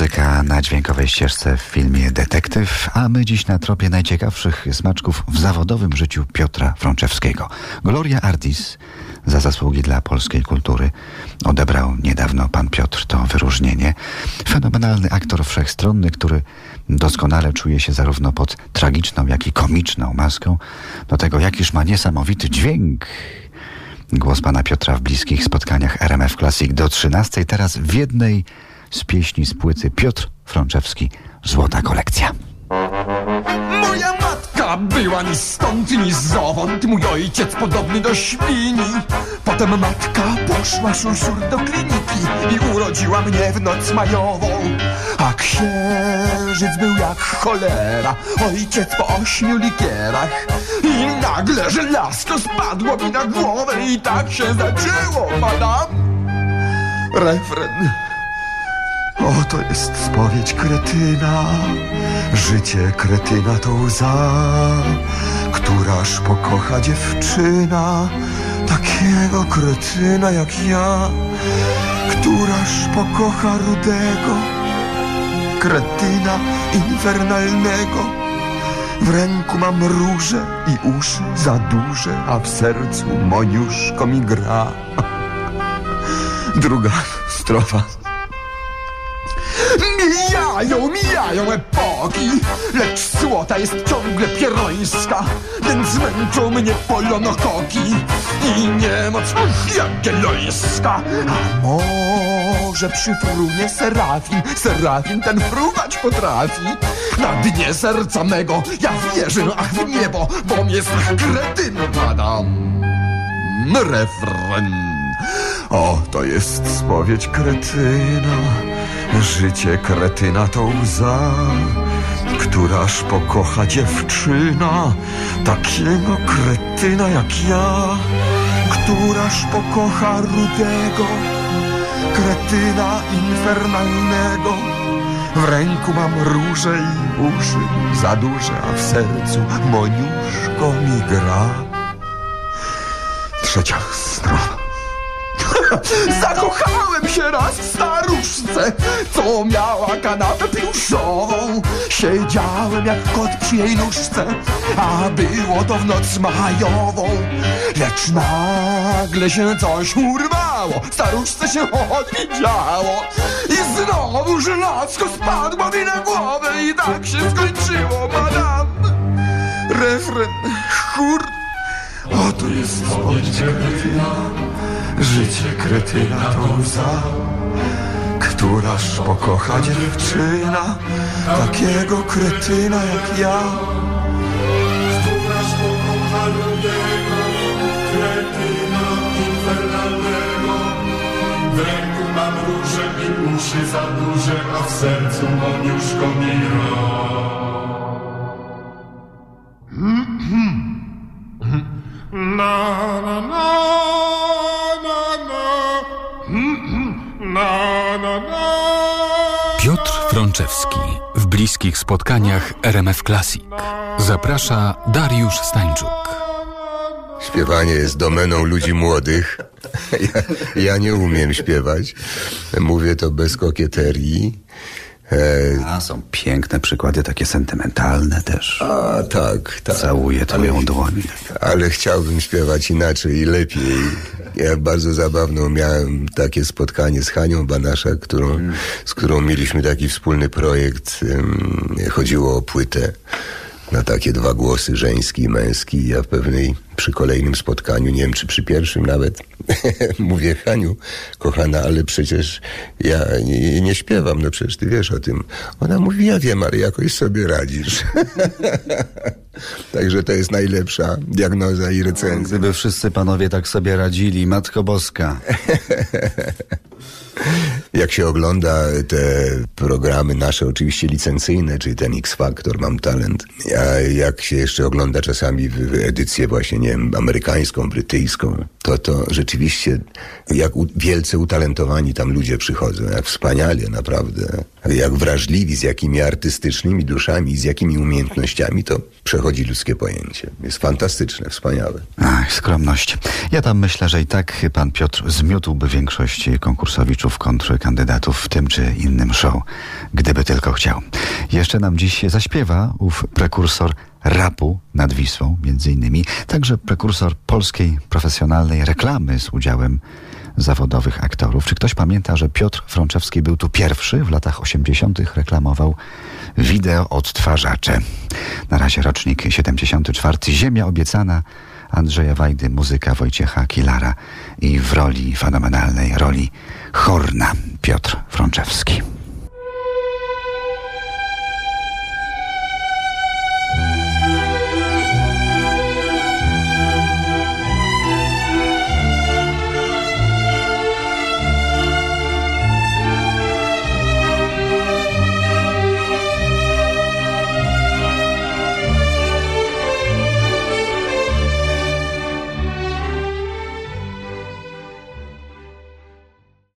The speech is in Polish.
Muzyka na dźwiękowej ścieżce w filmie Detektyw, a my dziś na tropie najciekawszych smaczków w zawodowym życiu Piotra Frączewskiego. Gloria Ardis za zasługi dla polskiej kultury odebrał niedawno pan Piotr to wyróżnienie. Fenomenalny aktor wszechstronny, który doskonale czuje się zarówno pod tragiczną, jak i komiczną maską. Do tego jakiż ma niesamowity dźwięk. Głos pana Piotra w bliskich spotkaniach RMF Classic do 13. Teraz w jednej z pieśni z płyty Piotr Frączewski Złota kolekcja. Moja matka była ni stąd, ni zowąd. Mój ojciec podobny do świni. Potem matka poszła szurszur do kliniki I urodziła mnie w noc majową. A księżyc był jak cholera Ojciec po ośmiu likierach. I nagle żelazko spadło mi na głowę I tak się zaczęło, madam. Refren Oto jest spowiedź kretyna, życie kretyna to łza, któraż pokocha dziewczyna, takiego kretyna jak ja, któraż pokocha rudego, kretyna infernalnego. W ręku mam róże i uszy za duże, a w sercu moniuszko mi gra. Druga strofa Mijają, mijają epoki Lecz złota jest ciągle pierońska Więc zmęczą mnie polonokoki I niemoc jagiellońska. A może przyfrunie serafin Serafin ten fruwać potrafi? Na dnie serca mego Ja wierzę, ach w niebo Bom jest kretyn, madam. Refren O, to jest spowiedź kretyna Życie kretyna to łza, któraż pokocha dziewczyna, takiego kretyna jak ja, któraż pokocha rudego, kretyna infernalnego. W ręku mam róże i uszy za duże, a w sercu moniuszko mi gra. Trzecia strofa. Zakochałem się raz w staruszce, co miała kanapę pluszową. Siedziałem jak kot przy jej nóżce, a było to w noc majową. Lecz nagle się coś urwało, staruszce się odwiedziało. I znowu żelazko spadło mi na głowę i tak się skończyło, madam. Refren, chór, oto jest kretyna. Życie kretyna to łza, któraż pokocha dziewczyna, takiego kretyna jak ja. Któraż pokocha rudego, kretyna infernalnego. W ręku mam róże i uszy za duże, a w sercu moniuszko mi Na, na, na, na, Frączewski w bliskich spotkaniach RMF Classic. Zaprasza Dariusz Stańczuk. Śpiewanie jest domeną ludzi młodych. Ja, ja nie umiem śpiewać. Mówię to bez kokieterii. E, A są piękne przykłady, takie sentymentalne też. a tak, tak. Całuję twoją dłoń. Ale chciałbym śpiewać inaczej i lepiej. Ja bardzo zabawną miałem takie spotkanie z Hanią Banaszak, którą, z którą mieliśmy taki wspólny projekt. Chodziło o płytę na takie dwa głosy, żeński i męski. Ja w pewnej, przy kolejnym spotkaniu, nie wiem czy przy pierwszym nawet, mówię Haniu, kochana, ale przecież ja nie, nie śpiewam, no przecież ty wiesz o tym. Ona mówi, ja wiem, ale jakoś sobie radzisz. Także to jest najlepsza diagnoza i recenzja. Gdyby wszyscy panowie tak sobie radzili, Matko Boska. Jak się ogląda te programy nasze, oczywiście licencyjne, czyli ten X Factor, Mam Talent, a jak się jeszcze ogląda czasami w, edycję właśnie, nie wiem, amerykańską, brytyjską, to to rzeczywiście jak u, wielce utalentowani tam ludzie przychodzą, jak wspaniale naprawdę, jak wrażliwi, z jakimi artystycznymi duszami, z jakimi umiejętnościami, to przechodzi ludzkie pojęcie. Jest fantastyczne, wspaniałe. Ach, skromność. Ja tam myślę, że i tak pan Piotr zmiótłby większość konkursowiczów kontry kandydatów w tym czy innym show, gdyby tylko chciał. Jeszcze nam dziś zaśpiewa ów prekursor rapu nad Wisłą, między innymi, także prekursor polskiej profesjonalnej reklamy z udziałem zawodowych aktorów. Czy ktoś pamięta, że Piotr Frączewski był tu pierwszy w latach 80. reklamował wideo odtwarzacze. Na razie rocznik 74. Ziemia obiecana Andrzeja Wajdy, muzyka Wojciecha Kilara i w roli fenomenalnej roli Horna Piotr Frączewski.